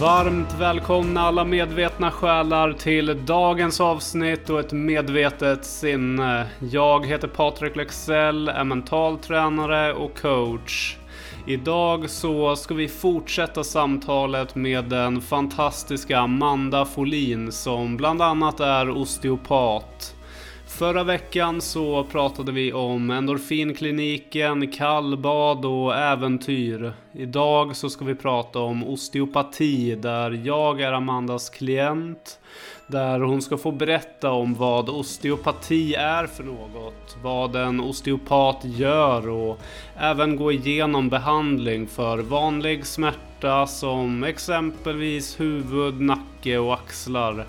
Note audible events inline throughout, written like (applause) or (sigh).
Varmt välkomna alla medvetna själar till dagens avsnitt och ett medvetet sinne. Jag heter Patrik Lexell, är mental tränare och coach. Idag så ska vi fortsätta samtalet med den fantastiska Amanda Folin som bland annat är osteopat. Förra veckan så pratade vi om endorfinkliniken, kallbad och äventyr. Idag så ska vi prata om osteopati där jag är Amandas klient. Där hon ska få berätta om vad osteopati är för något, vad en osteopat gör och även gå igenom behandling för vanlig smärta som exempelvis huvud, nacke och axlar.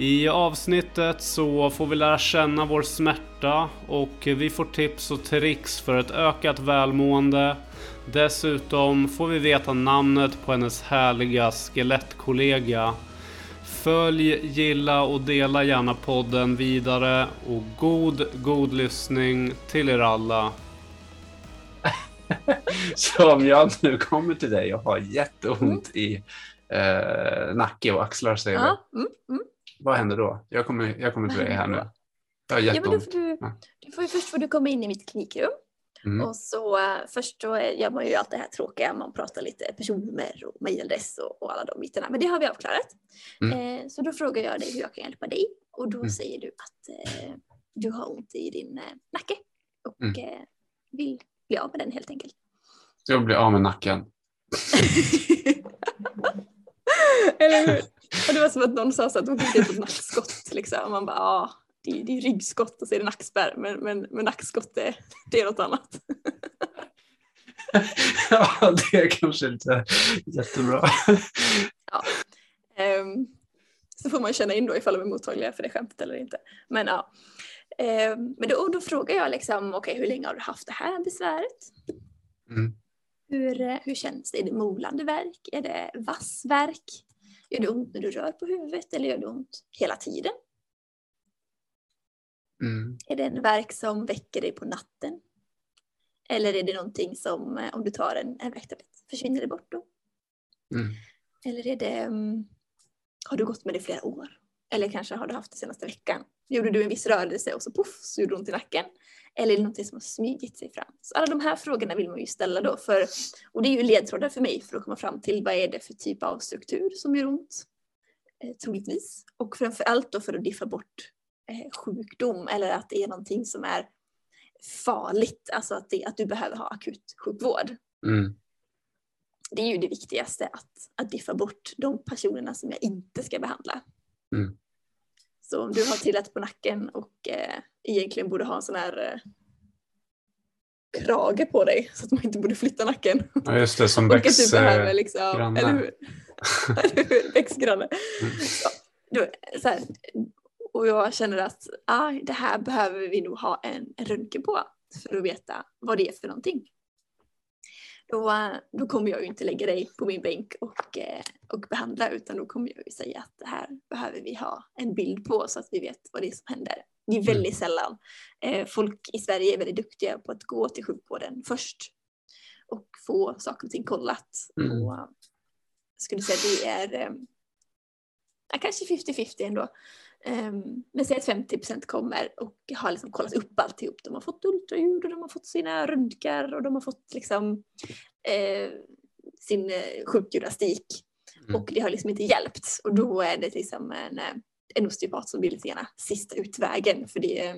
I avsnittet så får vi lära känna vår smärta och vi får tips och tricks för ett ökat välmående. Dessutom får vi veta namnet på hennes härliga skelettkollega. Följ, gilla och dela gärna podden vidare och god, god lyssning till er alla. (laughs) Så om jag nu kommer till dig och har jätteont mm. i eh, nacke och axlar säger ja. vi. Mm, mm. Vad händer då? Jag kommer, jag kommer till dig här nu. Jag har. Ja, men får du, du får först får du komma in i mitt klinikrum. Mm. Och så uh, först så gör man ju allt det här tråkiga, man pratar lite personnummer och mejladress och, och, alla de bitarna. Men det har vi avklarat. Mm. Eh, så då frågar jag dig hur jag kan hjälpa dig och då mm. säger du att eh, du har ont i din eh, nacke och mm. eh, vill bli av med den helt enkelt. Så jag blir av med nacken. (laughs) Eller hur? Och det var som att någon sa så att de fick ett nackskott. Liksom. Och man bara, ja, det, är, det är ryggskott och så är det nackspärr. Men, men, men nackskott det, det är något annat. (laughs) ja, det är kanske inte jättebra. ja. Um, så får man känna in då ifall de är mottagliga för det skämtet eller inte. Men ja. Um, men då, då frågar jag liksom, okej okay, hur länge har du haft det här besväret? Mm. Hur, hur känns det? Är det molande verk? Är det vass verk? Gör det ont när du rör på huvudet eller gör det ont hela tiden? Mm. Är det en verk som väcker dig på natten? Eller är det någonting som, eh, om du tar en, en värktablett, försvinner det bort då? Mm. Eller är det, um, har du gått med det i flera år? Eller kanske har du haft det senaste veckan? Gjorde du en viss rörelse och så poff så gjorde det ont i nacken? Eller är det någonting som har smugit sig fram? Så alla de här frågorna vill man ju ställa då. För, och det är ju ledtrådar för mig för att komma fram till vad är det för typ av struktur som gör ont? Eh, troligtvis. Och framför allt då för att diffa bort eh, sjukdom eller att det är någonting som är farligt. Alltså att, det, att du behöver ha akut sjukvård. Mm. Det är ju det viktigaste, att, att diffa bort de personerna som jag inte ska behandla. Mm. Om du har trillat på nacken och eh, egentligen borde ha en sån här eh, krage på dig så att man inte borde flytta nacken. Ja just det, som (laughs) Becks behöver liksom, granne. Eller hur? (laughs) eller hur? Becks granne. Så här, och jag känner att ah, det här behöver vi nog ha en, en röntgen på för att veta vad det är för någonting då, då kommer jag ju inte lägga dig på min bänk och, eh, och behandla utan då kommer jag ju säga att det här behöver vi ha en bild på så att vi vet vad det är som händer. Det är väldigt mm. sällan eh, folk i Sverige är väldigt duktiga på att gå till sjukvården först och få saker och ting kollat. Mm. Och, jag skulle säga att det är eh, kanske 50-50 ändå. Um, men säg att 50 procent kommer och har liksom kollat upp alltihop. De har fått ultraljud och de har fått sina röntgar och de har fått liksom, eh, sin eh, sjukgymnastik. Mm. Och det har liksom inte hjälpt. Och då är det liksom en, eh, en osteopat som blir lite grann sista utvägen. För det är,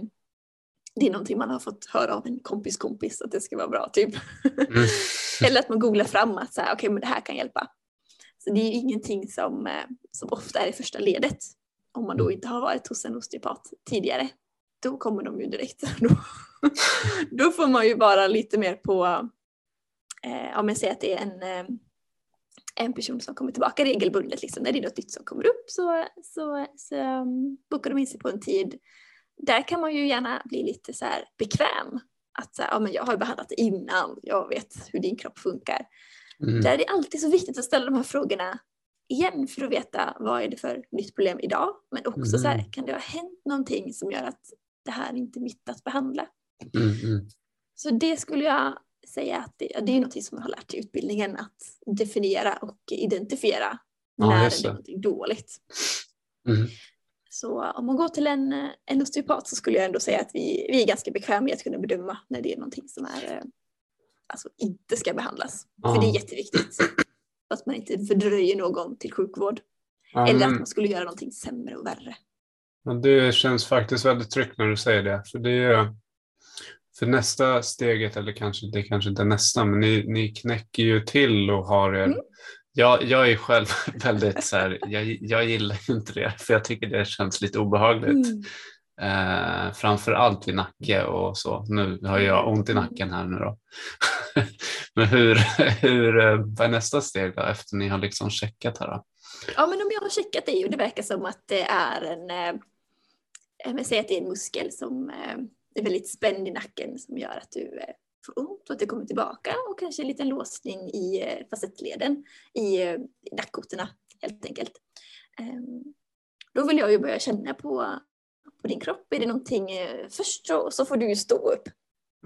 det är någonting man har fått höra av en kompis kompis att det ska vara bra typ. Mm. (laughs) Eller att man googlar fram att så här, okay, men det här kan hjälpa. Så det är ingenting som, eh, som ofta är i första ledet om man då mm. inte har varit hos en osteopat tidigare, då kommer de ju direkt. (laughs) Då, då får man ju vara lite mer på, eh, om jag säger att det är en, eh, en person som kommer tillbaka regelbundet, liksom, när det är något nytt som kommer upp så, så, så um, bokar de in sig på en tid. Där kan man ju gärna bli lite så här bekväm. Att så här, ja, men jag har behandlat det innan, jag vet hur din kropp funkar. Mm. Där är det alltid så viktigt att ställa de här frågorna igen för att veta vad är det för nytt problem idag. Men också mm. så här, mm. kan det ha hänt någonting som gör att det här inte är mitt att behandla. Mm. mm. Så det skulle jag säga att det, det är något som jag har lärt i utbildningen att definiera och identifiera när det är någonting dåligt. Mm. Så om man går till en, en osteopat så skulle jag ändå säga att vi, vi är ganska bekväma med att kunna bedöma när det är någonting som är, eh, alltså inte ska behandlas. Aha. För det är jätteviktigt. Att man inte fördröjer någon till sjukvård. Ja, Eller att man skulle göra någonting sämre och värre. Ja, det känns faktiskt väldigt tryggt när du säger det. För det är för nästa steget, eller kanske det kanske inte är nästa, men ni, ni knäcker ju till och har er mm. Jag, jag är själv (laughs) väldigt så här, jag, jag gillar inte det för jag tycker det känns lite obehagligt. Mm. Eh, framför allt vid nacke och så. Nu har jag ont i nacken här nu då. (laughs) (laughs) men hur, hur, eh, vad är nästa steg då efter ni har liksom checkat här då? Ja men om jag har checkat det och det verkar som att det är en, eh, men säg att det är en muskel som eh, är väldigt spänd i nacken som gör att du får ont och att det kommer tillbaka och kanske en liten låsning i facettleden i, i nackkotorna helt enkelt. Ehm, då vill jag ju börja känna på, på din kropp. Är det någonting först så, så får du ju stå upp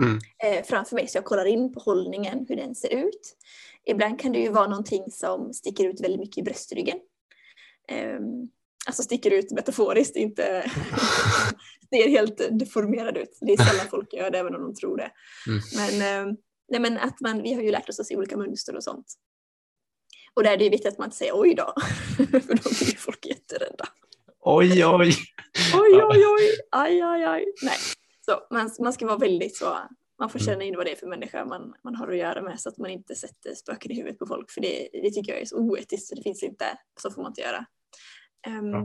mm. framför mig så jag kollar in på hållningen, hur den ser ut. Ibland kan det ju vara någonting som sticker ut väldigt mycket i bröstryggen. Ehm, alltså sticker ut metaforiskt, inte (laughs) ser helt deformerad ut. Det är sällan folk gör det även om de tror det. Mm. Men, eh, nej, men att man, vi har ju lärt oss att se olika mönster och sånt. Och där är det viktigt att man inte säger oj då, (laughs) för då blir folk jätterädda. Oj, oj! oj, oj, oj! Aj, aj, aj! Nej, så man, man ska vara väldigt så, man får känna mm. in vad det är för människa man, man har att göra med så att man inte sätter spöken i huvudet på folk för det, det tycker jag är så oetiskt så det finns inte, så får man inte göra. Um, ja.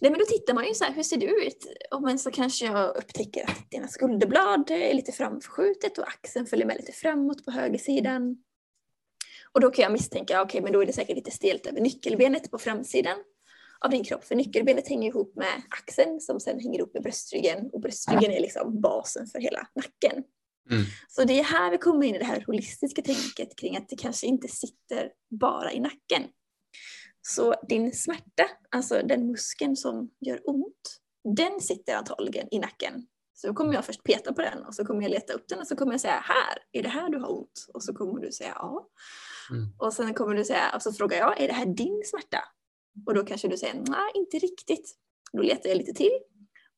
Nej men då tittar man ju så här, hur ser det ut? Och men så kanske jag upptäcker att dina skulderblad är lite framskjutet och axeln följer med lite framåt på högersidan. Och då kan jag misstänka, okej okay, men då är det säkert lite stelt över nyckelbenet på framsidan av din kropp. För nyckelbenet hänger ihop med axeln som sen hänger ihop med bröstryggen och bröstryggen är liksom basen för hela nacken. Mm. Så det är här vi kommer in i det här holistiska tänket kring att det kanske inte sitter bara i nacken. Så din smärta, alltså den muskeln som gör ont, den sitter antagligen i nacken. Så då kommer jag först peta på den och så kommer jag leta upp den och så kommer jag säga här, är det här du har ont? Och så kommer du säga ja. Mm. Och sen kommer du säga, och så frågar jag, är det här din smärta? Och då kanske du säger nej, inte riktigt. Då letar jag lite till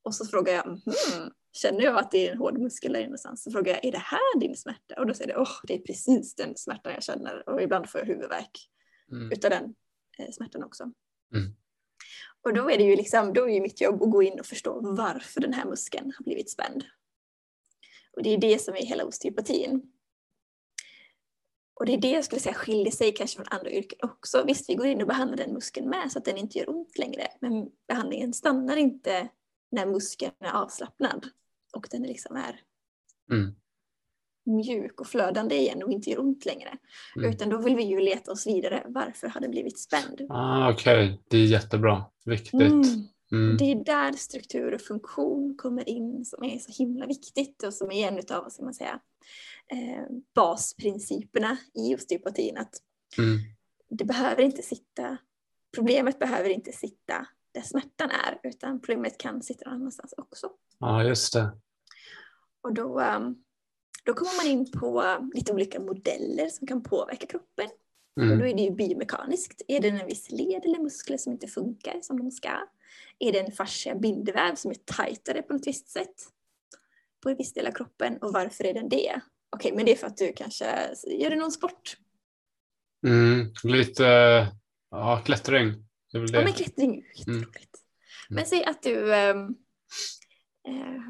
och så frågar jag, hmm, känner jag att det är en hård muskel där någonstans? Så frågar jag, är det här din smärta? Och då säger det, åh, oh, det är precis den smärtan jag känner och ibland får jag huvudvärk mm. utav den Eh, smärtan också. Mm. Och då är det ju liksom, då är ju mitt jobb att gå in och förstå varför den här muskeln har blivit spänd. Och det är det som är hela osteopatin. Och det är det jag skulle säga skiljer sig kanske från andra yrken också. Visst, vi går in och behandlar den muskeln med så att den inte gör ont längre. Men behandlingen stannar inte när muskeln är avslappnad och den liksom är mm mjuk och flödande igen och inte gör ont längre. Mm. Utan då vill vi ju leta oss vidare. Varför har den blivit spänd? Ah, Okej, okay. det är jättebra. Viktigt. Mm. Mm. Det är där struktur och funktion kommer in som är så himla viktigt och som är en av vad ska man säga, eh, basprinciperna i osteopatin. Att mm. det behöver inte sitta, problemet behöver inte sitta där smärtan är utan problemet kan sitta någon annanstans också. Ja, just det. Och då, um, då kommer man in på lite olika modeller som kan påverka kroppen. Mm. Och då är det ju biomekaniskt. Är det en viss led eller muskler som inte funkar som de ska? Är det en fascia bindväv som är tajtare på något visst sätt på en viss del av kroppen? Och varför är den det? Okej, men det är för att du kanske, gör du någon sport? Mm, lite, ja, klättring. Det det. Ja, men klättring är jätteroligt. Mm. Men säg att du ähm, äh,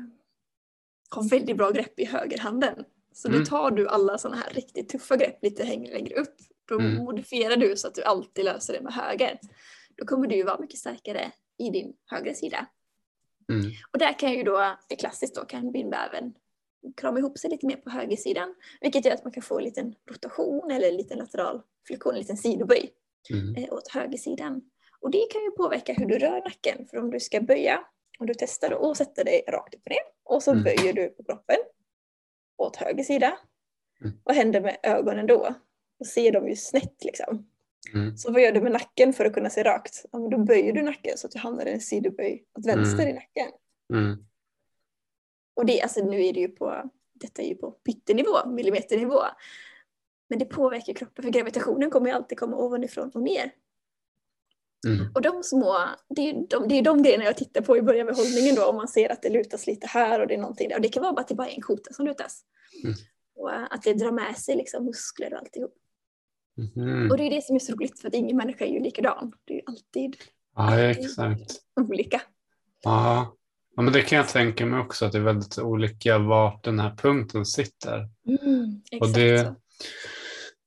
har väldigt bra grepp i högerhanden. Så mm. då tar du alla sådana här riktigt tuffa grepp lite längre upp. Då mm. modifierar du så att du alltid löser det med höger. Då kommer du ju vara mycket starkare i din högra sida. Mm. Och där kan ju då, det klassiskt då, kan bindväven krama ihop sig lite mer på högersidan. Vilket gör att man kan få en liten rotation eller en liten lateral flexion, en liten sidoböj mm. eh, åt högersidan. Och det kan ju påverka hur du rör nacken. För om du ska böja och du testar att sätta dig rakt upp och ner och så mm. böjer du på kroppen åt höger sida. Mm. Vad händer med ögonen då? Då ser de ju snett liksom. Mm. Så vad gör du med nacken för att kunna se rakt? Ja, men då böjer du nacken så att du hamnar i en sidoböj åt vänster mm. i nacken. Mm. Och det, alltså, nu är det ju på, detta är ju på pyttenivå, millimeternivå. Men det påverkar kroppen för gravitationen kommer ju alltid komma ovanifrån och ner. Mm. Och de små, det är, de, det är de grejerna jag tittar på i början med hållningen då, om man ser att det lutas lite här och det är någonting där. Och det kan vara bara att det bara är en kota som lutas. Mm. Och att det drar med sig liksom muskler och alltihop. Mm. Och det är det som är så roligt för att ingen människa är ju likadan. Det är ju alltid, ja, alltid exakt. olika. Ja. ja, men det kan jag tänka mig också att det är väldigt olika vart den här punkten sitter. Mm, och det,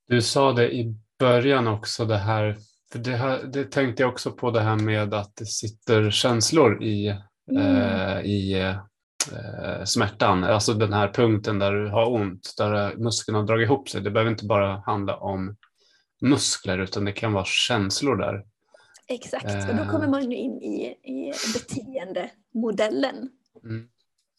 Du sa det i början också det här, för det, här, det tänkte jag också på det här med att det sitter känslor i, mm. eh, i eh, smärtan, alltså den här punkten där du har ont, där musklerna har dragit ihop sig. Det behöver inte bara handla om muskler utan det kan vara känslor där. Exakt, och då kommer man in i, i beteendemodellen. Mm.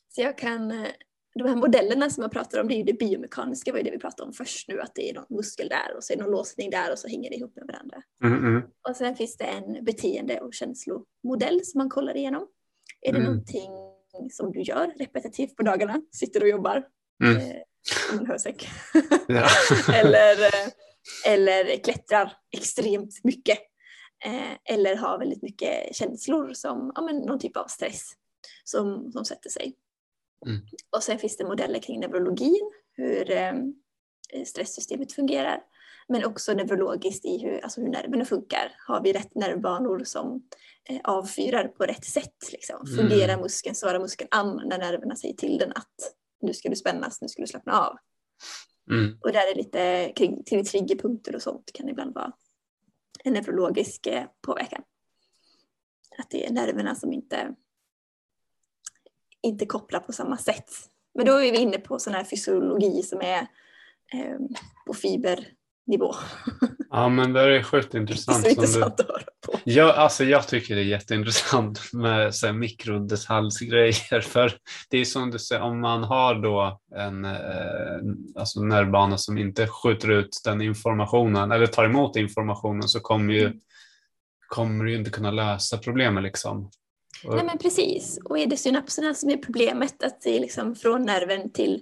Så jag kan, eh, de här modellerna som jag pratar om, det är ju det biomekaniska, var ju det vi pratade om först nu, att det är någon muskel där och så är det någon låsning där och så hänger det ihop med varandra. Mm, mm. Och sen finns det en beteende och känslomodell som man kollar igenom. Är det mm. någonting som du gör repetitivt på dagarna, sitter och jobbar mm. eh, i en hösäck. eller, (laughs) eh, eller klättrar extremt mycket. Eh, eller har väldigt mycket känslor som ja, men någon typ av stress som, som sätter sig. Mm. Och sen finns det modeller kring neurologin, hur eh, stresssystemet fungerar. Men också neurologiskt i hur, alltså hur nerverna funkar. Har vi rätt nervbanor som eh, avfyrar på rätt sätt? Liksom? Mm. Fungerar mm. muskeln, svarar muskeln an när nerverna säger till den att nu ska du spännas, nu ska du slappna av. Mm. Och där är lite kring, kring triggerpunkter och sånt kan ibland vara en neurologisk eh, påverkan. Att det är nerverna som inte, inte kopplar på samma sätt. Men då är vi inne på sån här fysiologi som är eh, på fibernivå. Ja men det är sjukt intressant. Det är intressant du... att höra på. Ja, alltså, jag tycker det är jätteintressant med så här, mikrodetaljsgrejer. För det är som du säger, om man har då en eh, alltså nervbana som inte skjuter ut den informationen eller tar emot informationen så kommer ju, mm. kommer du inte kunna lösa problemet. Liksom. Nej men precis, och är det synapserna som är problemet, att det är liksom från nerven till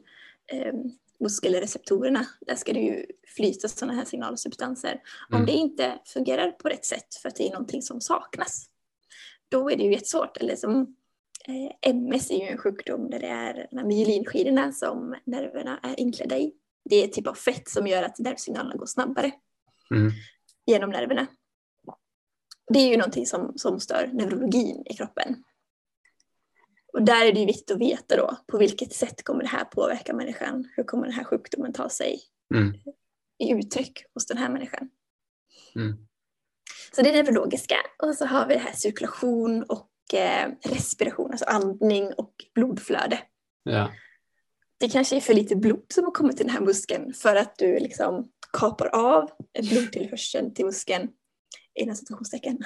eh, muskelreceptorerna, där ska det ju flyta sådana här signalsubstanser. Mm. Om det inte fungerar på rätt sätt för att det är någonting som saknas, då är det ju jättesvårt. Eller som eh, MS är ju en sjukdom där det är de myelinskidorna som nerverna är inklädda i. Det är ett typ av fett som gör att nervsignalerna går snabbare mm. genom nerverna. Det är ju någonting som, som stör neurologin i kroppen. Och där är det viktigt att veta då, på vilket sätt kommer det här påverka människan? Hur kommer den här sjukdomen ta sig mm. i uttryck hos den här människan? Mm. Så det är det neurologiska och så har vi det här cirkulation och eh, respiration, alltså andning och blodflöde. Ja. Det kanske är för lite blod som har kommit till den här muskeln för att du liksom kapar av blodtillförseln till muskeln inom citationstecken,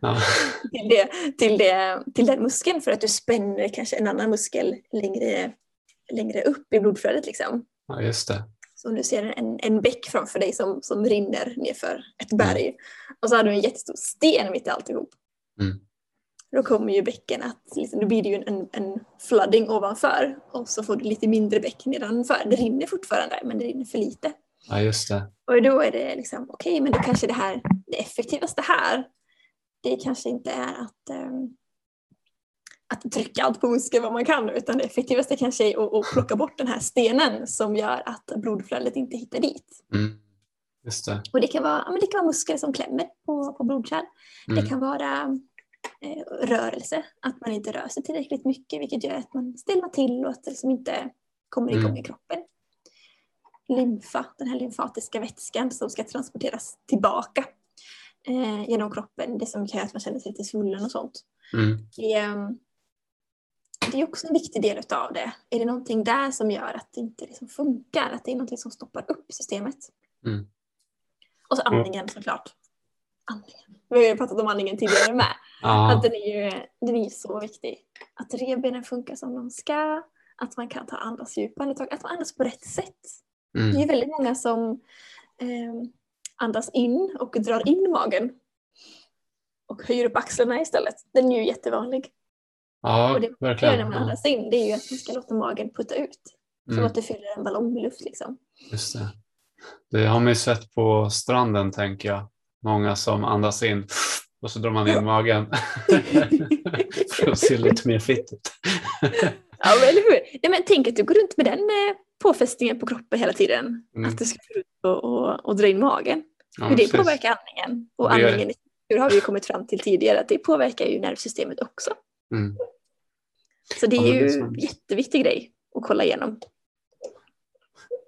ja. (laughs) till, det, till, det, till den muskeln för att du spänner kanske en annan muskel längre, längre upp i blodflödet. Liksom. Ja, just det. Så om du ser en, en bäck framför dig som, som rinner nerför ett berg mm. och så har du en jättestor sten mitt i alltihop. Mm. Då kommer ju bäcken att, liksom, då blir det ju en, en flooding ovanför och så får du lite mindre bäck nedanför. Det rinner fortfarande men det rinner för lite. Ja, just det. Och då är det liksom, okej, okay, men då kanske det här, det effektivaste här, det kanske inte är att, um, att trycka allt på muskeln vad man kan, utan det effektivaste kanske är att, att plocka bort den här stenen som gör att blodflödet inte hittar dit. Mm. Det. Och det kan vara, det kan vara muskler som klämmer på, på blodkärl. Mm. Det kan vara eh, rörelse, att man inte rör sig tillräckligt mycket, vilket gör att man stelnar till och att det liksom inte kommer igång mm. i kroppen lymfa, den här lymfatiska vätskan som ska transporteras tillbaka eh, genom kroppen. Det som gör att man känner sig lite svullen och sånt. Mm. Det, ehm, det, är också en viktig del av det. Är det någonting där som gör att det inte liksom funkar? Att det är någonting som stoppar upp systemet? Mm. Och så andningen såklart. Andningen. Vi har ju pratat om andningen tidigare med. ah. Att den är ju den är så viktig. Att revbenen funkar som de ska. Att man kan ta andas djupa andetag. Att man andas på rätt sätt. Mm. Det är väldigt många som eh, andas in och drar in magen och höjer upp axlarna istället. Den är ju jättevanlig. Ja, och det man verkligen. gör när man andas in det är ju att man ska låta magen putta ut. Som mm. att du fyller en ballong med luft liksom. Just det. Det har man ju sett på stranden tänker jag. Många som andas in och så drar man in magen. (laughs) För att se lite mer fitt ut. ja, men eller hur? Nej, men tänk att du går runt med den eh, påfästningen på kroppen hela tiden. Mm. Att du ska ut och, och, och dra in magen. Ja, Hur det precis. påverkar andningen. Och är- andningen i hur har vi kommit fram till tidigare att det påverkar ju nervsystemet också. Mm. Så det är Ja, det är ju en jätteviktig grej att kolla igenom.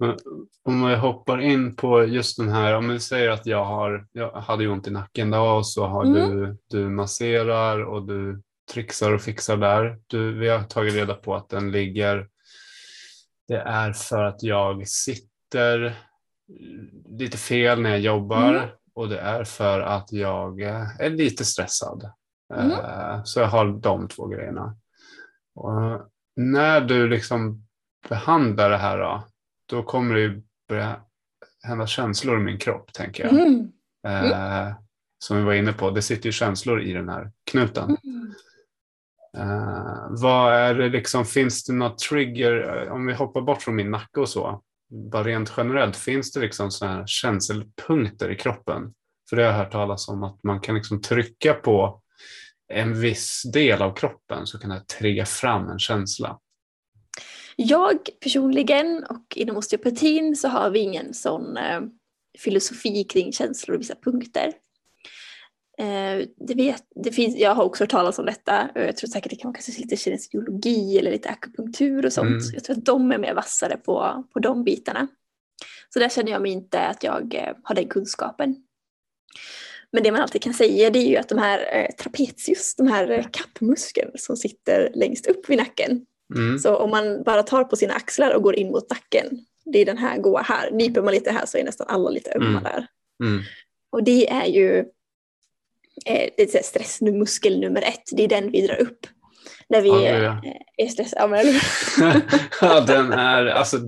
Men Om vi hoppar in på just den här, om vi säger att jag, har, jag hade ont i nacken då och så har Mm. du, du masserar och du trixar och fixar där. Du, vi har tagit reda på att den ligger, det är för att jag sitter lite fel när jag jobbar Mm. och det är för att jag eh, är lite stressad. Mm. Eh, Så jag har de två grejerna. Och när du liksom behandlar det här då, då kommer det ju börja hända känslor i min kropp, tänker jag. Mm. Eh, som vi var inne på, det sitter ju känslor i den här knuten. Mm. Eh, vad är det liksom, finns det något trigger, eh, om vi hoppar bort från min nacke och så, bara rent generellt, finns det liksom såna här känselpunkter i kroppen? För det har jag hört talas om att man kan liksom trycka på en viss del av kroppen så kan det trigga fram en känsla. Jag personligen och inom osteopatin så har vi ingen sån eh, filosofi kring känslor och vissa punkter. Eh, det vet, det finns, jag har också hört talas om detta. och Jag tror säkert det kan vara kanske lite kinesiologi eller lite akupunktur och sånt. Mm. Jag tror att de är mer vassare på, på de bitarna. Så där känner jag mig inte att jag eh, har den kunskapen. Men det man alltid kan säga det är ju att de här eh, trapezius, de här kappmuskeln som sitter längst upp vid nacken, Mm. så om man bara tar på sina axlar och går in mot nacken, det är den här goa här. Nyper man lite här så är nästan alla lite ömma Mm. där. Mm. Och det är ju eh, det är stressmuskel nummer ett, det är den vi drar upp. När vi Ja, det eh, är- stressade. Ja, (laughs) ja, den är, alltså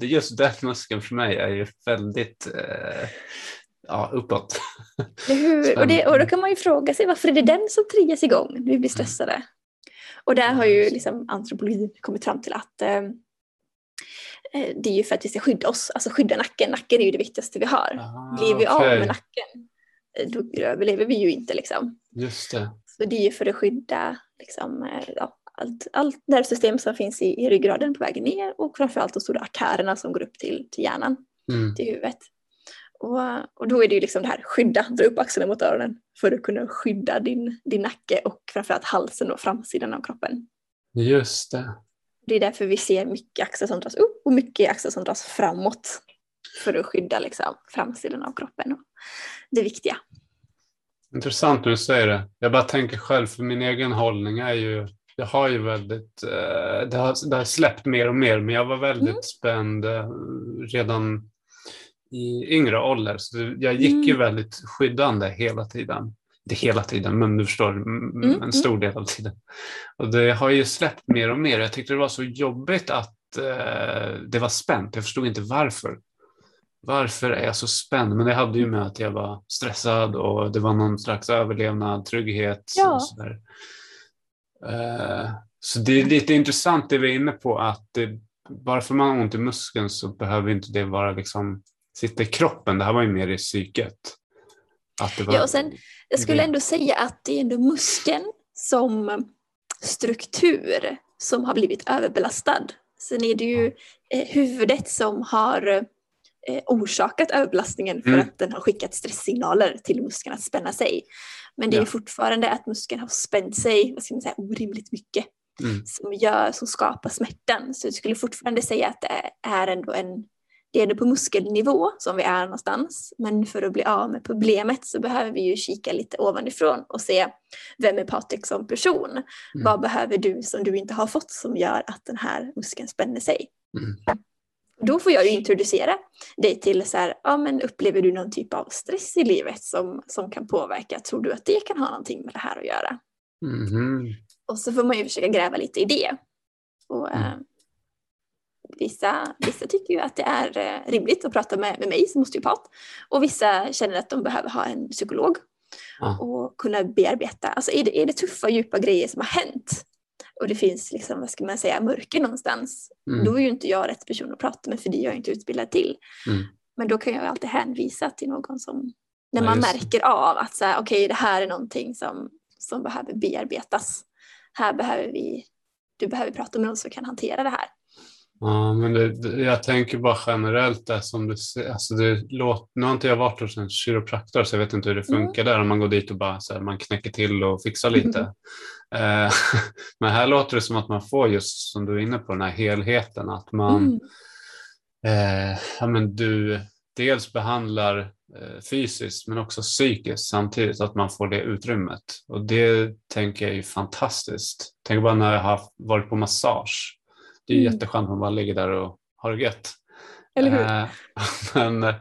just den muskeln för mig är ju väldigt eh, ja, uppåt. (laughs) Och, det, och då kan man ju fråga sig varför är det den som triggas igång när vi blir stressade? Och där har ju liksom antropologin kommit fram till att eh, eh, det är ju för att vi ska skydda oss, alltså skydda nacken. Nacken är ju det viktigaste vi har. Ah, Blir vi av okej. med nacken, då överlever vi ju inte liksom. Just det. Så det är ju för att skydda liksom, eh, ja, allt, allt nervsystem som finns i, i ryggraden på vägen ner och framförallt de stora artärerna som går upp till, till hjärnan, Mm. till huvudet. Och, och då är det ju liksom det här skydda, dra upp axlarna mot öronen för att kunna skydda din, din nacke och framförallt halsen och framsidan av kroppen. Just det. Det är därför vi ser mycket axlar som dras upp och mycket axlar som dras framåt för att skydda liksom, framsidan av kroppen. Och det viktiga. Intressant när du säger det. Jag bara tänker själv, för min egen hållning är ju, jag har ju väldigt, eh, det, har, det har släppt mer och mer, men jag var väldigt Mm. spänd eh, redan i yngre ålder. Så jag gick ju Mm. väldigt skyddande hela tiden. Inte hela tiden, men du förstår, Mm, en stor del av tiden. Och det har ju släppt mer och mer. Jag tyckte det var så jobbigt att eh, det var spänt. Jag förstod inte varför. Varför är jag så spänd? Men det hade ju med att jag var stressad och det var någon slags överlevnad, trygghet. Ja. Och sådär. Eh, så det är lite intressant det vi är inne på att det, bara för man har ont i muskeln så behöver inte det vara liksom sitta i kroppen. Det här var ju mer i psyket. Att det var, Ja, och sen, jag skulle det- ändå säga att det är ändå muskeln som struktur som har blivit överbelastad. Sen är det ju eh, huvudet som har orsakat överbelastningen för Mm. att den har skickat stresssignaler till muskeln att spänna sig. Men det är Ja. fortfarande att muskeln har spänt sig vad ska man säga, orimligt mycket Mm. som, gör, som skapar smärtan. Så jag skulle fortfarande säga att det är ändå en det är på muskelnivå som vi är någonstans. Men för att bli av med problemet så behöver vi ju kika lite ovanifrån och se vem är Patrik som person? Mm. Vad behöver du som du inte har fått som gör att den här muskeln spänner sig? Mm. Då får jag ju introducera dig till så här, ja men upplever du någon typ av stress i livet som, som kan påverka? Tror du att det kan ha någonting med det här att göra? Mhm. Och så får man ju försöka gräva lite i det. Och, Mm. eh, vissa, vissa tycker ju att det är eh, rimligt att prata med, med mig som osteopat. Och vissa känner att de behöver ha en psykolog Ja. och kunna bearbeta. Alltså är det, är det tuffa, djupa grejer som har hänt och det finns, liksom, vad ska man säga, mörker någonstans, Mm. då är ju inte jag rätt person att prata med för det är jag inte utbildad till. Mm. Men då kan jag alltid hänvisa till någon som, När Ja, man det. märker av att så här, okej, det här är någonting som, som behöver bearbetas. Här behöver vi, du behöver prata med någon som kan hantera det här. Ja, men det, jag tänker bara generellt det som du säger. Alltså det låter, nu har inte jag varit hos en kiropraktor så jag vet inte hur det Mm. funkar där om man går dit och bara så här, man knäcker till och fixar lite. (laughs) Eh, (laughs) men här låter det som att man får just som du är inne på den här helheten att man Mm. eh, ja, men du dels behandlar eh, fysiskt men också psykiskt samtidigt att man får det utrymmet. Och det tänker jag är ju fantastiskt. Tänk bara när jag har varit på massage. Det är Mm. jätteskönt att man bara ligger där och har det gött. Eller hur? Eh, (laughs) men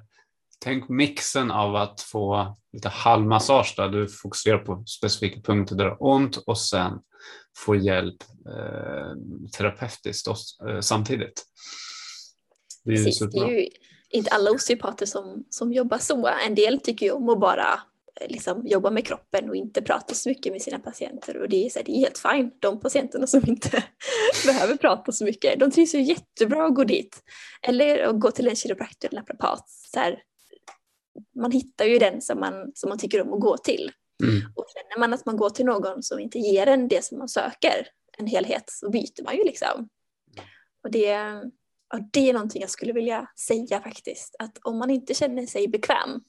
tänk mixen av att få lite halvmassage där du fokuserar på specifika punkter där det har ont och sen få hjälp eh, terapeutiskt och, eh, samtidigt. Det är Precis, det är ju inte alla osteopater som, som jobbar så. En del tycker ju om att bara eh, liksom, jobba med kroppen och inte prata så mycket med sina patienter. Och det är, så här, det är helt fine. De patienterna som inte (laughs) behöver prata så mycket, de trivs ju jättebra att gå dit. Eller att gå till en kiropraktor eller naprapat. Så här, man hittar ju den som man, som man tycker om att gå till. Mm. Och känner man att man går till någon som inte ger en det som man söker, en helhet, så byter man ju liksom. Och det, ja, det är någonting jag skulle vilja säga faktiskt. Att om man inte känner sig bekväm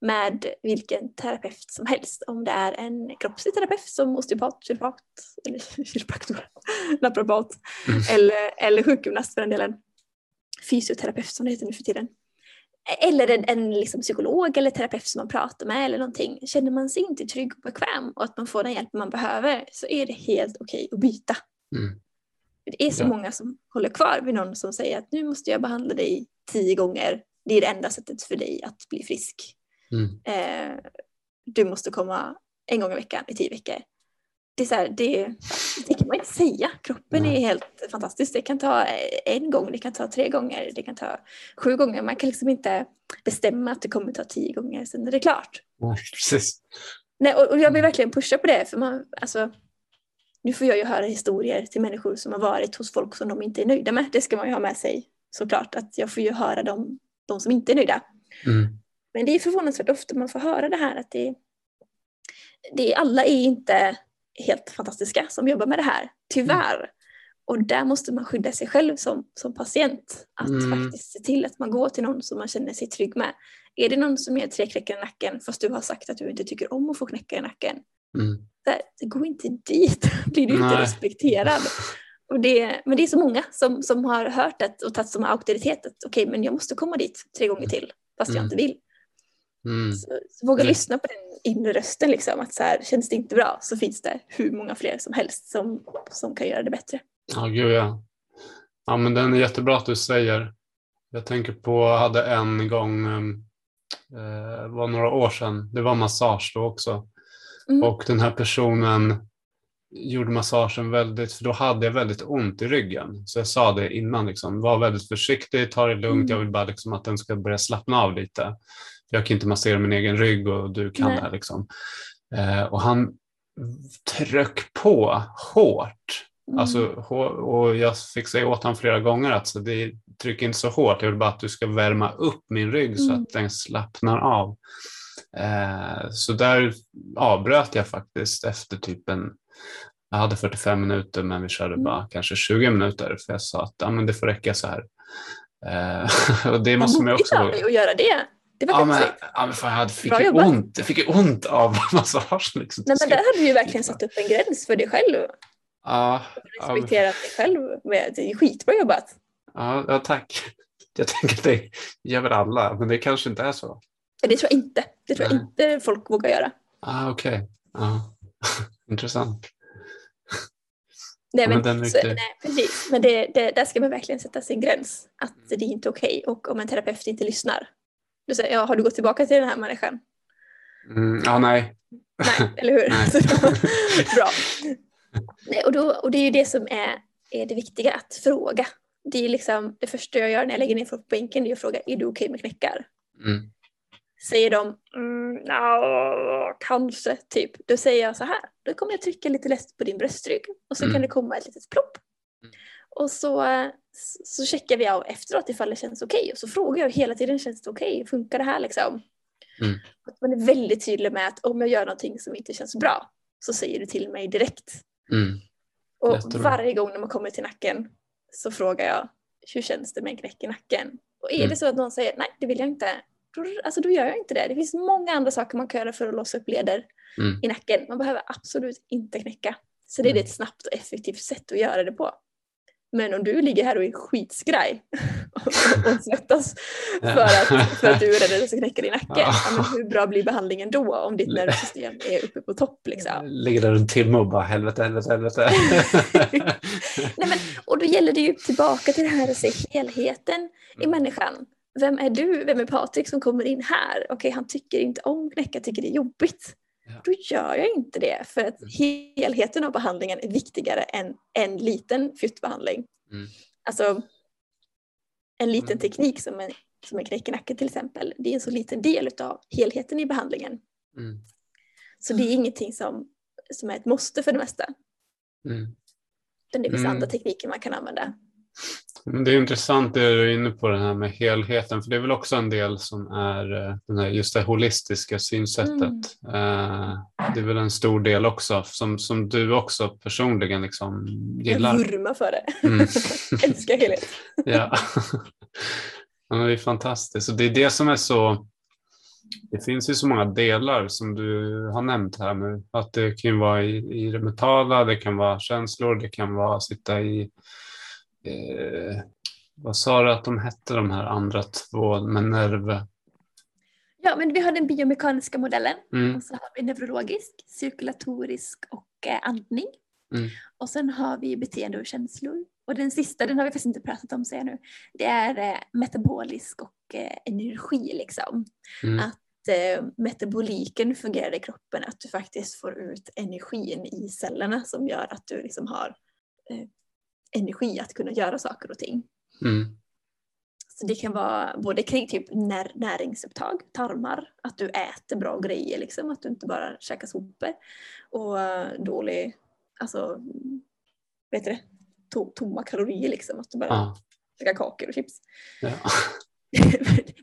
med vilken terapeut som helst, om det är en kroppslig terapeut som osteopat, kiropat, eller (laughs) kiropraktor, (laughs) naprapat, Mm. eller, eller sjukgymnast för den delen, fysioterapeut som det heter nu för tiden. Eller en, en liksom psykolog eller terapeut som man pratar med eller någonting. Känner man sig inte trygg och bekväm och att man får den hjälp man behöver så är det helt okej att byta. Mm. Det är så Ja. många som håller kvar vid någon som säger att nu måste jag behandla dig tio gånger. Det är det enda sättet för dig att bli frisk. Mm. Eh, du måste komma en gång i veckan i tio veckor. Det, är så här, det, det kan man inte säga. Kroppen Nej. är helt fantastisk. Det kan ta en gång, det kan ta tre gånger, det kan ta sju gånger. Man kan liksom inte bestämma att det kommer ta tio gånger, sen är det klart. Ja, Precis. Nej, och, och jag vill verkligen pusha på det. För man, alltså, nu får jag ju höra historier till människor som har varit hos folk som de inte är nöjda med. Det ska man ju ha med sig såklart. Att jag får ju höra dem, de som inte är nöjda. Mm. Men det är förvånansvärt ofta man får höra det här att det, det alla är inte helt fantastiska som jobbar med det här, tyvärr. Och där måste man skydda sig själv som, som patient. Att Mm. faktiskt se till att man går till någon som man känner sig trygg med. Är det någon som ger tre knäckar i nacken fast du har sagt att du inte tycker om att få knäckar i nacken. Mm. Där, gå inte dit, (laughs) blir du inte Nej. respekterad. (laughs) Och det, men det är så många som, som har hört det och tagit som auktoritet att okej, men jag måste komma dit tre gånger till fast jag Mm. inte vill. Mm. Så, så våga Mm. lyssna på den inre rösten. Liksom, att så här, känns det inte bra så finns det hur många fler som helst som, som kan göra det bättre. Ja, gud ja. Ja, men den är jättebra att du säger. Jag tänker på, jag hade en gång, eh, det var några år sedan, det var massage då också. Mm. Och den här personen gjorde massagen väldigt, för då hade jag väldigt ont i ryggen. Så jag sa det innan, liksom, var väldigt försiktig, ta det lugnt, Mm. jag vill bara liksom att den ska börja slappna av lite. Jag kan inte massera min egen rygg och du kan Nej. det. Liksom. Eh, och han tryck på hårt. Mm. Alltså, och jag fick säga åt honom flera gånger att så det tryck inte så hårt, jag vill bara att du ska värma upp min rygg så Mm. att den slappnar av. Eh, så där avbröt jag faktiskt efter typ en, jag hade 45 minuter men vi körde Mm. bara kanske 20 minuter för jag sa att ja, men det får räcka så här. Eh, (laughs) och det måste man också att göra det. Det var Ja men, ja, men fan, jag fick, Bra ju jobbat. ont, jag fick ju ont av (laughs) massagen. Liksom, Nej, men där hade du ju verkligen satt upp en gräns för dig själv. Ja, ja, Respekterat dig själv. Med, det är skitbra jobbat. Ja, ja, tack. Jag tänker att det gör väl alla, men det kanske inte är så. Det tror jag inte. Det tror jag Nej. inte folk vågar göra. Ah, Okej, ja. (laughs) intressant. Nej, Ja, men, men så, nej, precis. men det, det, där ska man verkligen sätta sin gräns. Att det är inte okej. Och om en terapeut inte lyssnar. Du säger, ja, har du gått tillbaka till den här människan? Mm, ja, nej. Nej, (laughs) eller hur? Bra. Nej, och, då, och det är ju det som är, är det viktiga, att fråga. Det är liksom det första jag gör när jag lägger ner folk på bänken, det är att fråga, är du okej med knäckar? Mm, Säger de, mm, no, kanske, typ. Då säger jag så här, då kommer jag trycka lite lätt på din bröstrygg och så Mm. kan det komma ett litet plopp. Mm. Och så, så checkar vi av efteråt ifall det känns okej. Och så frågar jag hela tiden, känns det okej? Funkar det här liksom? Mm. Man är väldigt tydlig med att om jag gör någonting som inte känns bra så säger du till mig direkt. Mm. Och varje gång när man kommer till nacken så frågar jag hur känns det med en knäck i nacken? Och är Mm. det så att någon säger nej det vill jag inte, då, alltså, då gör jag inte det. Det finns många andra saker man kan göra för att låsa upp leder Mm. i nacken. Man behöver absolut inte knäcka. Så det är Mm. ett snabbt och effektivt sätt att göra det på. Men om du ligger här och är skitskraj (laughs) och, svettas för att, för att du är rädd att ska knäcka din (laughs) nacke, Ja. men hur bra blir behandlingen då om ditt nervsystem är uppe på topp? Liksom? (laughs) Ligger där en timme och bara helvete, helvete, helvete. Nej, men, och då gäller det ju tillbaka till det här att se helheten i Mm. människan. Vem är du? Vem är Patrik som kommer in här? Okej, han tycker inte om knäcka, tycker det är jobbigt. Då gör jag inte det för att Mm. helheten av behandlingen är viktigare än en liten fjuttbehandling. Mm. Alltså en liten Mm. teknik som en, som en knäck i nacken till exempel, det är en så liten del av helheten i behandlingen. Mm. Så det är ingenting som, som är ett måste för det mesta. Mm. Utan det finns Mm. andra tekniker man kan använda. Det är intressant det du är inne på, det här med helheten, för det är väl också en del som är eh, den här, just det holistiska synsättet. Mm. Eh, Det är väl en stor del också, som, som du också personligen liksom gillar. Jag vurmar för det. Mm. (laughs) Älskar helhet. (laughs) Ja. ja, det är fantastiskt. Och det är det som är så... Det finns ju så många delar som du har nämnt här nu. Att det kan vara i, i det mentala, det kan vara känslor, det kan vara sitta i... Eh, vad sa du att de hette de här andra två med nerv? Ja, men vi har den biomekaniska modellen Mm, och så har vi neurologisk, cirkulatorisk och eh, andning. Mm. Och sen har vi beteende och känslor. Och den sista, den har vi faktiskt inte pratat om säger jag nu. Det är eh, metabolisk och eh, energi liksom. mm, Att eh, metaboliken fungerar i kroppen, att du faktiskt får ut energin i cellerna som gör att du liksom har eh, energi att kunna göra saker och ting. mm, Så det kan vara både kring typ när, näringsupptag, tarmar, att du äter bra grejer liksom, att du inte bara käkar sopor. Och dålig, alltså, vad heter det, to, tomma kalorier liksom, att du bara ja, käkar kakor och chips. ja. (laughs)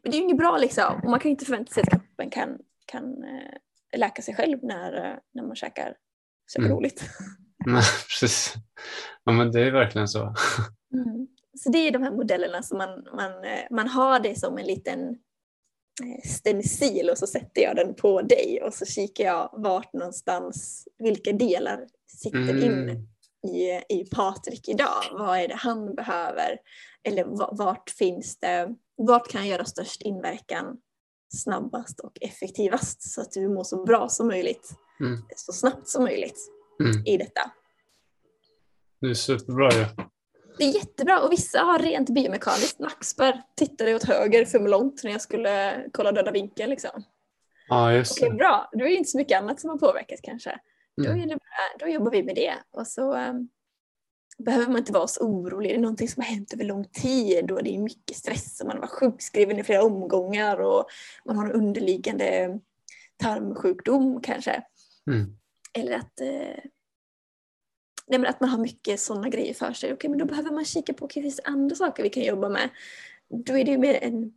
Men det är ju inget bra liksom, och man kan ju inte förvänta sig att kroppen kan, kan eh, läka sig själv när, eh, när man käkar käkar Mm. dåligt. (laughs) (laughs) Precis. Ja, men det är verkligen så. Mm. Så det är de här modellerna som man, man, eh, man har det som en liten eh, stencil och så sätter jag den på dig och så kikar jag vart någonstans, vilka delar sitter in Mm, i, i Patrik idag. Vad är det han behöver? Eller va- vart finns det, vart kan jag göra störst inverkan snabbast och effektivast så att du mår så bra som möjligt, Mm. så snabbt som möjligt mm. i detta. Det är superbra ju. Det är jättebra och vissa har rent biomekaniskt nackspärr. Tittade åt höger för långt när jag skulle kolla döda vinkeln. Liksom. Ja, just Okej, bra. Då är det inte så mycket annat som har påverkat kanske. Då, Mm. är det bra. då jobbar vi med det. Och så um, behöver man inte vara så orolig. Det är någonting som har hänt över lång tid och det är mycket stress och man var sjukskriven i flera omgångar och man har en underliggande tarmsjukdom kanske. Mm. Eller att, eh, nej men att man har mycket sådana grejer för sig. Okej, men då behöver man kika på, okej, finns det andra saker vi kan jobba med? Då är det ju mer en,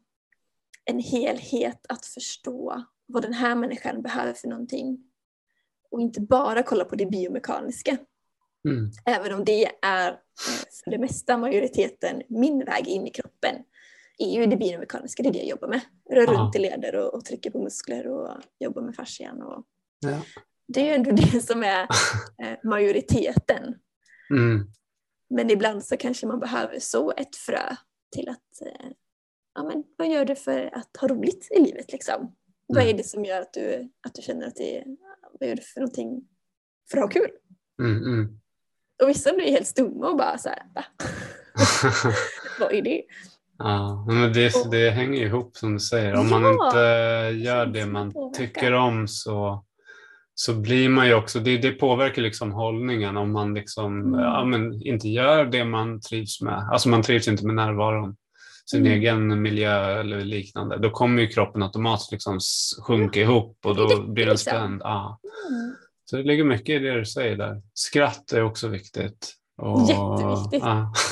en helhet att förstå vad den här människan behöver för någonting. Och inte bara kolla på det biomekaniska. Mm. Även om det är eh, för det mesta majoriteten min väg in i kroppen är ju det biomekaniska, det är det jag jobbar med. Rör runt i leder och, och trycker på muskler och jobbar med fascian. Och Ja. Det är ju ändå (laughs) det som är (laughs) eh, majoriteten. Mm. Men ibland så kanske man behöver så ett frö till att, eh, ja men vad gör du för att ha roligt i livet liksom? Vad Mm. är det som gör att du, att du känner att det är, vad gör du för någonting för att ha kul? Mm. Mm. Och vissa blir helt stumma och bara så här, va? (laughs) vad är det? Ja, men det, det hänger ihop som du säger. Om man Ja, inte gör det man tycker om så, så blir man ju också, det, det påverkar liksom hållningen om man liksom, Mm. ja, men inte gör det man trivs med. Alltså man trivs inte med närvaron, sin Mm. egen miljö eller liknande. Då kommer ju kroppen automatiskt liksom sjunka ihop och då det blir den spänd. Ja. Mm. Så det ligger mycket i det du säger där. Skratt är också viktigt. Och, Jätteviktigt. Ja. (laughs)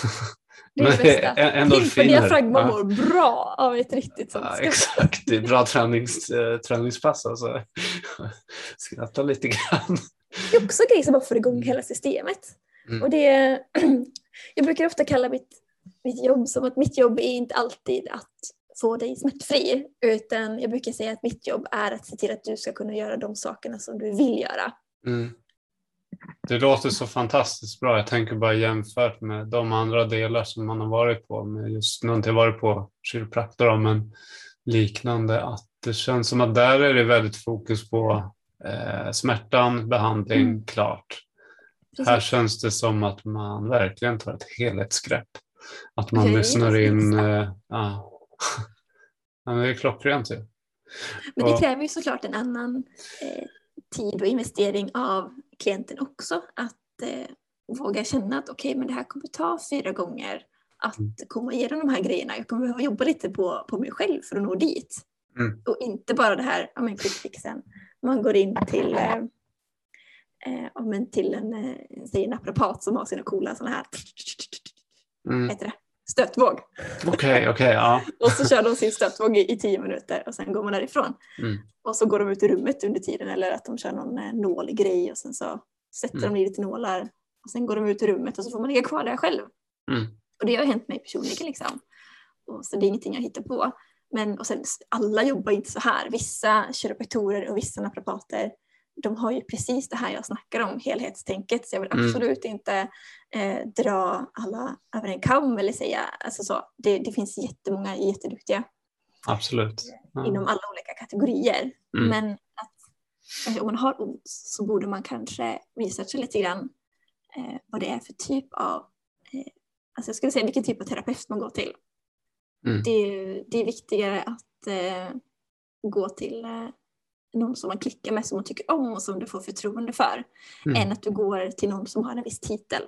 Det är det bästa. Endorfiner. diafragma Ja. mår bra av ett riktigt sånt Ja, exakt, det är bra tränings, eh, träningspass alltså. Skratta lite grann. Det är också grejer som bara får igång hela systemet. Mm. Och det, (clears throat) jag brukar ofta kalla mitt, mitt jobb som att mitt jobb är inte alltid att få dig smärtfri. Utan jag brukar säga att mitt jobb är att se till att du ska kunna göra de sakerna som du vill göra. Mm. Det låter så fantastiskt bra. Jag tänker bara jämfört med de andra delar som man har varit på. Med just, nu har inte jag varit på kiropraktor men liknande. Att det känns som att där är det väldigt fokus på eh, smärtan, behandling, Mm. klart. Precis. Här känns det som att man verkligen tar ett helhetsgrepp. Att man är lyssnar in. Eh, ja. (laughs) ja, men det är klockrent ju. Men det kräver ju såklart en annan eh, tid och investering av klienten också. Att eh, våga känna att okej, men det här kommer ta fyra gånger att Mm. komma igenom de här grejerna. Jag kommer behöva jobba lite på, på mig själv för att nå dit. Mm. Och inte bara det här, ja men quick fixen. Man går in till, eh, eh, till en, eh, säg en naprapat som har sina coola sådana här, Mm. heter det, stötvåg. Okej, okej, ja. Och så kör de sin stötvåg i, i tio minuter och sen går man därifrån. Mm. Och så går de ut i rummet under tiden eller att de kör någon eh, nålgrej och sen så sätter Mm. de i lite nålar. Och sen går de ut i rummet och så får man ligga kvar där själv. Mm. Och det har hänt mig personligen liksom. Och så det är ingenting jag hittar på. Men och sen, alla jobbar inte så här. Vissa kiropraktorer och vissa naprapater de har ju precis det här jag snackar om, helhetstänket. Så jag vill Mm. absolut inte eh, dra alla över en kam eller säga, alltså så. Det, det finns jättemånga jätteduktiga Absolut. Ja. inom alla olika kategorier. Mm. Men att eh, om man har ont så borde man kanske researcha lite grann eh, vad det är för typ av, eh, alltså jag skulle säga vilken typ av terapeut man går till. Mm. Det, är- det är viktigare att eh, gå till eh, någon som man klickar med, som man tycker om och som du får förtroende för, Mm. än att du går till någon som har en viss titel.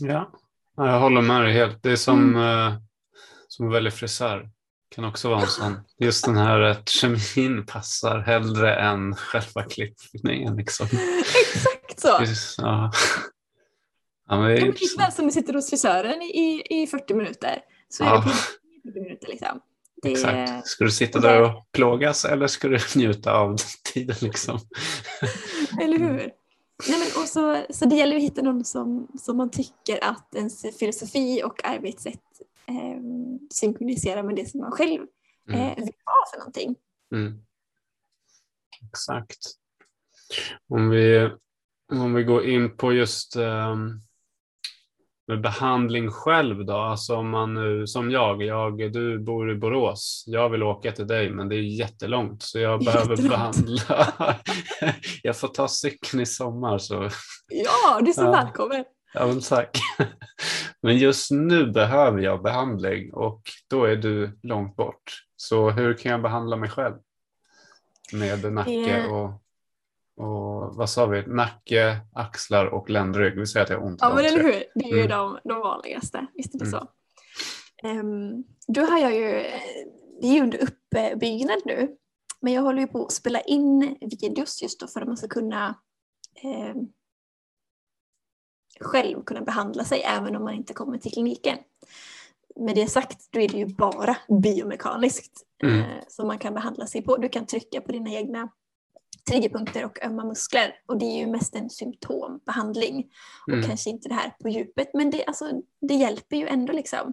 Ja, Ja, jag håller med dig helt. Det är som, Mm. eh, som att välja frisör. Kan också vara en sån. Just den här att kemin passar hellre än själva klippningen. Liksom. (laughs) Exakt så! Just, ja. Ja, men det Ja, är men likväl som du sitter hos frisören i, i 40 minuter så är Ja. det på 40 minuter liksom. Det, Exakt. Ska du sitta där och plågas eller ska du (laughs) njuta av tiden? Liksom? (laughs) Eller hur? Nej, men och så, så det gäller att hitta någon som, som man tycker att ens filosofi och arbetssätt eh, synkroniserar med det som man själv eh, Mm. vill ha för någonting. Mm. Exakt. Om vi, om vi går in på just ehm, med behandling själv då, alltså om man nu som jag, jag, du bor i Borås, jag vill åka till dig men det är jättelångt så jag (laughs) behöver Jättelångt. behandla. (laughs) jag får ta cykeln i sommar så Ja, du är så Ja. välkommen! Ja, men tack. (laughs) Men just nu behöver jag behandling och då är du långt bort. Så hur kan jag behandla mig själv? Med nacke Det- och, och vad sa vi? Nacke, axlar och ländrygg. Vi säger att jag har ont Ja, men eller hur? Det är ju Mm. de, de vanligaste. Visst är det Mm. så. Um, då har jag ju, det är ju under uppbyggnad nu, men jag håller ju på att spela in videos just då för att man ska kunna ehm, själv kunna behandla sig även om man inte kommer till kliniken. Med det sagt, då är det ju bara biomekaniskt Mm. eh, som man kan behandla sig på. Du kan trycka på dina egna triggerpunkter och ömma muskler och det är ju mest en symptombehandling och Mm. kanske inte det här på djupet men det, alltså, det hjälper ju ändå liksom.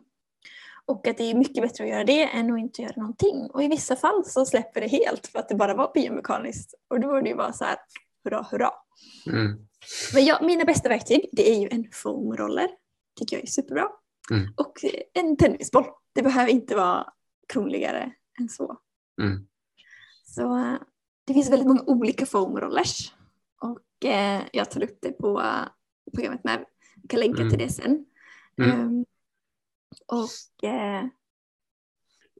Och att det är mycket bättre att göra det än att inte göra någonting. Och i vissa fall så släpper det helt för att det bara var biomekaniskt. Och då var det ju bara så här, hurra hurra. Mm. Men ja, mina bästa verktyg det är ju en foamroller. Tycker jag är superbra. Mm. Och en tennisboll. Det behöver inte vara krångligare än så. Mm. Så eh, det finns väldigt många olika foamrollers. Och eh, jag tar upp det på programmet med. Jag kan länka Mm. till det sen. Mm. Ehm, och eh,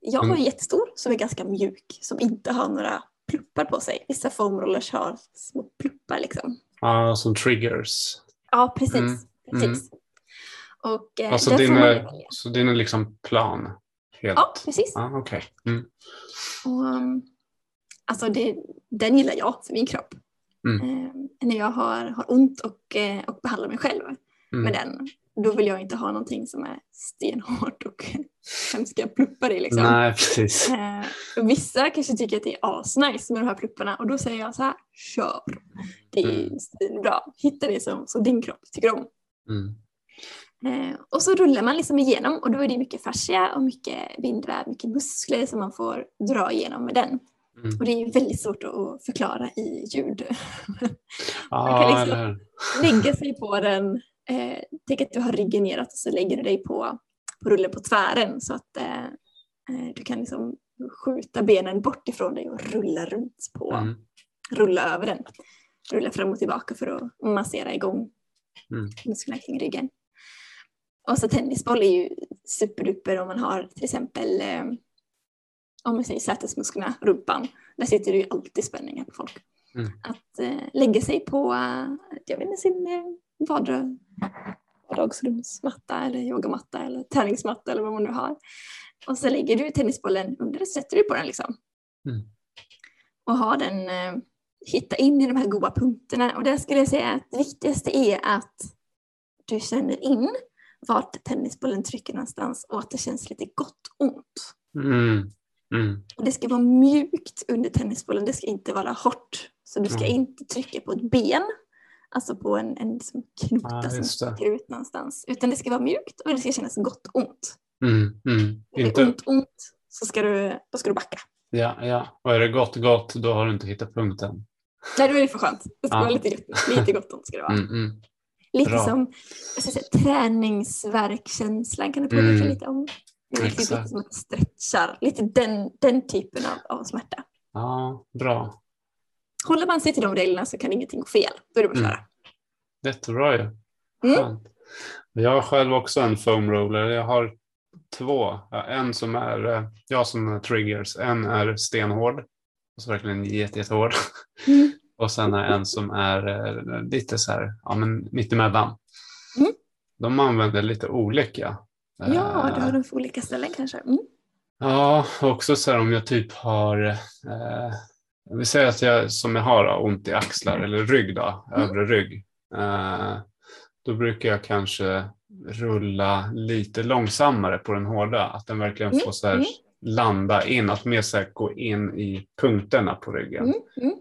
jag har Mm. en jättestor som är ganska mjuk. Som inte har några pluppar på sig. Vissa foamrollers har små pluppar liksom. Ja, som triggers. Ja, precis. Mm. precis. Och, eh, Alltså din är, så din är liksom plan? Helt? Ja, precis. Ja, okej. Mm. Och, um, alltså det, den gillar jag för min kropp. Mm. Eh, när jag har, har ont och, eh, och behandlar mig själv Mm. med den. då vill jag inte ha någonting som är stenhårt och (laughs) hemska pluppar i liksom. Nej, precis. Eh, vissa kanske tycker att det är asnice med de här plupparna och då säger jag så här, kör. Det är Mm. bra. Hitta det som, som din kropp tycker om. Mm. Och så rullar man liksom igenom och då är det mycket fascia och mycket bindväv, mycket muskler som man får dra igenom med den. Mm. Och det är väldigt svårt att förklara i ljud. (laughs) Ja, kan liksom- eller? Lägga sig på den, eh, tänk att du har ryggen neråt och så lägger du dig på, på rullen på tvären så att eh, eh, du kan liksom skjuta benen bort ifrån dig och rulla runt på, Mm. rulla över den. Rulla fram och tillbaka för att massera igång Mm. musklerna kring ryggen. Och så tennisboll är ju superduper om man har till exempel eh, om man säger sätesmusklerna, rumpan. Där sitter det ju alltid spänningar på folk. Mm. Att eh, lägga sig på eh, jag vet inte, sin eh, vardag, vardagsrumsmatta eller yogamatta eller träningsmatta eller vad man nu har. Och så lägger du tennisbollen under och sätter du på den liksom. Mm. Och har den, eh, hitta in i de här goda punkterna. Och där skulle jag säga att det viktigaste är att du känner in vart tennisbollen trycker någonstans och att det känns lite gott ont. Mm. Mm. Det ska vara mjukt under tennisbollen, det ska inte vara hårt. Så du ska Mm. inte trycka på ett ben, alltså på en, en liksom knota Ja, som sticker ut någonstans. Utan det ska vara mjukt och det ska kännas gott ont. Mm. Mm. Är det ont ont så ska du, då ska du backa. ja, ja. Och är det gott, gott, då har du inte hittat punkten. Nej, då är det för skönt. Det ska Ja. vara lite, gott- lite gott ont. Ska det vara. Mm. Mm. Lite Bra. som säga, träningsverkkänslan kan du påminna Mm. lite om. Det är Exakt. som att stretchar, lite den, den typen av, av smärta. Ja, bra. Håller man sig till de reglerna så kan ingenting gå fel. Då är det bara att Mm. köra. Jättebra ju. Mm. Skönt. Jag har själv också en foam roller. Jag har två. En som är, eh, jag som är triggers. En är stenhård. Alltså verkligen jätte, jättehård. Mm. (laughs) Och sen är en som är eh, lite så här, ja men mittemellan. Mm. De använder lite olika. Ja, Eh, du har dem för olika ställen kanske. Mm. Ja, också så här om jag typ har, eh, vi säger att jag som jag har ont i axlar eller rygg då, Mm. övre rygg. Eh, då brukar jag kanske rulla lite långsammare på den hårda, att den verkligen Mm, får så här mm. landa in, att mer så här gå in i punkterna på ryggen. Mm. Mm.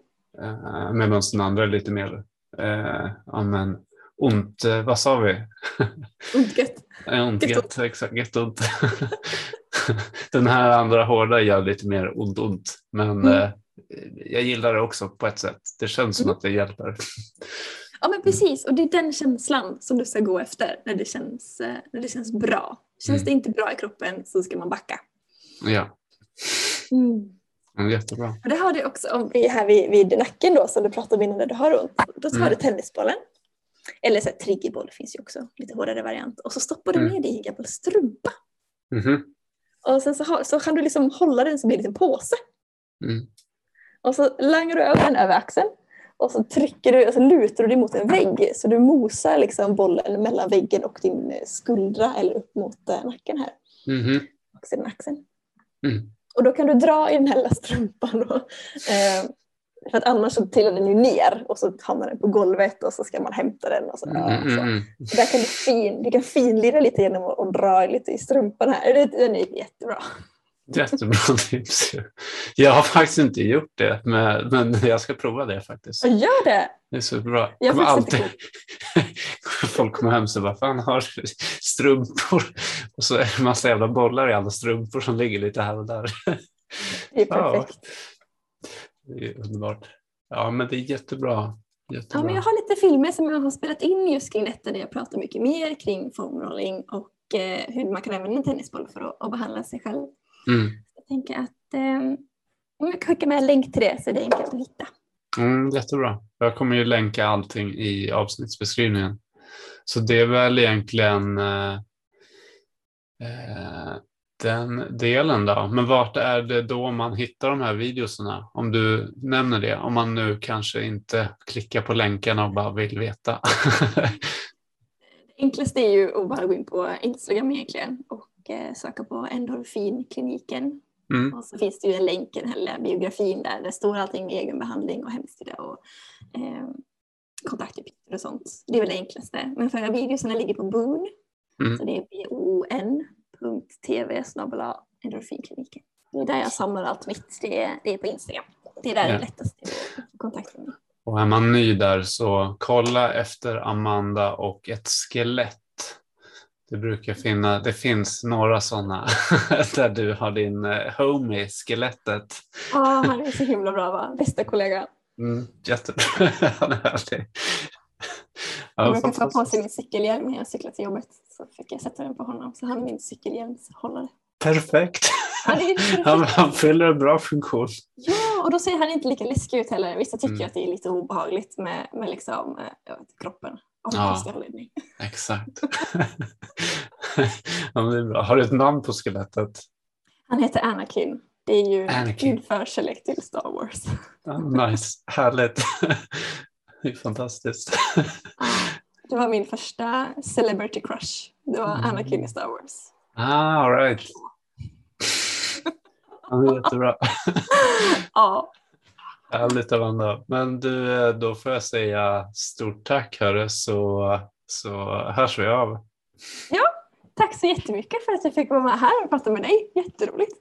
Eh, Medan den andra är lite mer, eh, ja men ont, eh, vad sa vi? (laughs) Ont gött. Gött gött, exakt, gött ont. (laughs) Den här andra hårda gör lite mer ont, ont. Men Mm. eh, jag gillar det också på ett sätt. Det känns som Mm. att det hjälper. Ja men precis, och det är den känslan som du ska gå efter när det känns, eh, när det känns bra. Känns Mm. det inte bra i kroppen så ska man backa. Ja, Mm. mm, jättebra. Och det har du också, om vi är här vid, vid nacken då som du pratade om innan när du har ont. Då tar Mm. du tennisbollen. Eller så här, triggerboll finns ju också, lite hårdare variant. Och så stoppar du Mm. ner det i en gammal strumpa. Mhm. Och sen så, har, så kan du liksom hålla den som en liten påse. Mm. Och så langar du över den över axeln. Och så trycker du, och så lutar du dig mot en vägg. Så du mosar liksom bollen mellan väggen och din skuldra eller upp mot eh, nacken här. Mhm. Och sedan axeln. Mm. Och då kan du dra i den här lilla strumpan. Då. Eh, för att annars så trillar den ju ner och så hamnar den på golvet och så ska man hämta den. Och så, Mm, mm, så. mm. Så där kan du, fin, du kan finlira lite genom att och dra lite i strumpan här. Det- Den är jättebra. Jättebra (laughs) tips. Jag har faktiskt inte gjort det, men, men jag ska prova det faktiskt. Gör det! Det är superbra. Jag Kommer alltid... (laughs) Folk kommer hem och säger, vad fan har strumpor? Och så är det en massa jävla bollar i alla strumpor som ligger lite här och där. Det är Ja. Det är underbart. Ja, men det är jättebra. jättebra. Ja, men jag har lite filmer som jag har spelat in just kring detta där jag pratar mycket mer kring foamrolling och eh, hur man kan använda en tennisboll för att, att behandla sig själv. Mm. Jag tänker att eh, jag kan skicka med en länk till det så är det enkelt att hitta. Mm, jättebra. Jag kommer ju länka allting i avsnittsbeskrivningen. Så det är väl egentligen eh, eh, den delen då. Men vart är det då man hittar de här videorna? Om du nämner det. Om man nu kanske inte klickar på länkarna och bara vill veta. (laughs) Det enklaste är ju att bara gå in på Instagram egentligen och eh, söka på endorfinkliniken. mm. Och så finns det ju en länk i den här biografin där det står allting med egenbehandling och hemsida och eh, kontaktuppgifter och sånt. Det är väl det enklaste. Men för videorna ligger på Boon. Mm. Så det är bon.tv endorfinkliniken. Det är där jag samlar allt mitt. Det är, det är på Instagram. Det är där ja. det är lättast att få kontakt med mig. Och är man ny där så kolla efter Amanda och ett skelett. Det brukar finna, det finns några sådana (laughs) där du har din eh, homie, skelettet. Ja, han är så himla bra va? Bästa kollega. Mm, jättebra, (laughs) han är härlig. Ja, han brukar ta på sig min cykelhjälm när jag cyklar till jobbet. Så fick jag sätta den på honom. Så han är min cykelhjälmshållare. (laughs) Perfekt. Han, han fyller en bra funktion. Ja, och då ser han inte lika läskig ut heller. Vissa tycker mm. att det är lite obehagligt med, med liksom, eh, vet, kroppen. Av ja, exakt. (laughs) ja, det är bra. Har du ett namn på skelettet? Han heter Anakin. Det är ju Anakin. min förkärlek till Star Wars. Nice, härligt. (laughs) det är fantastiskt. det var min första celebrity crush. Det var mm. Anakin i Star Wars. Ah, all right. Han är jättebra. (laughs) ja. Härligt Amanda. Men du, då får jag säga stort tack hörru så, så hörs vi av. Ja, tack så jättemycket för att jag fick vara med här och prata med dig. Jätteroligt.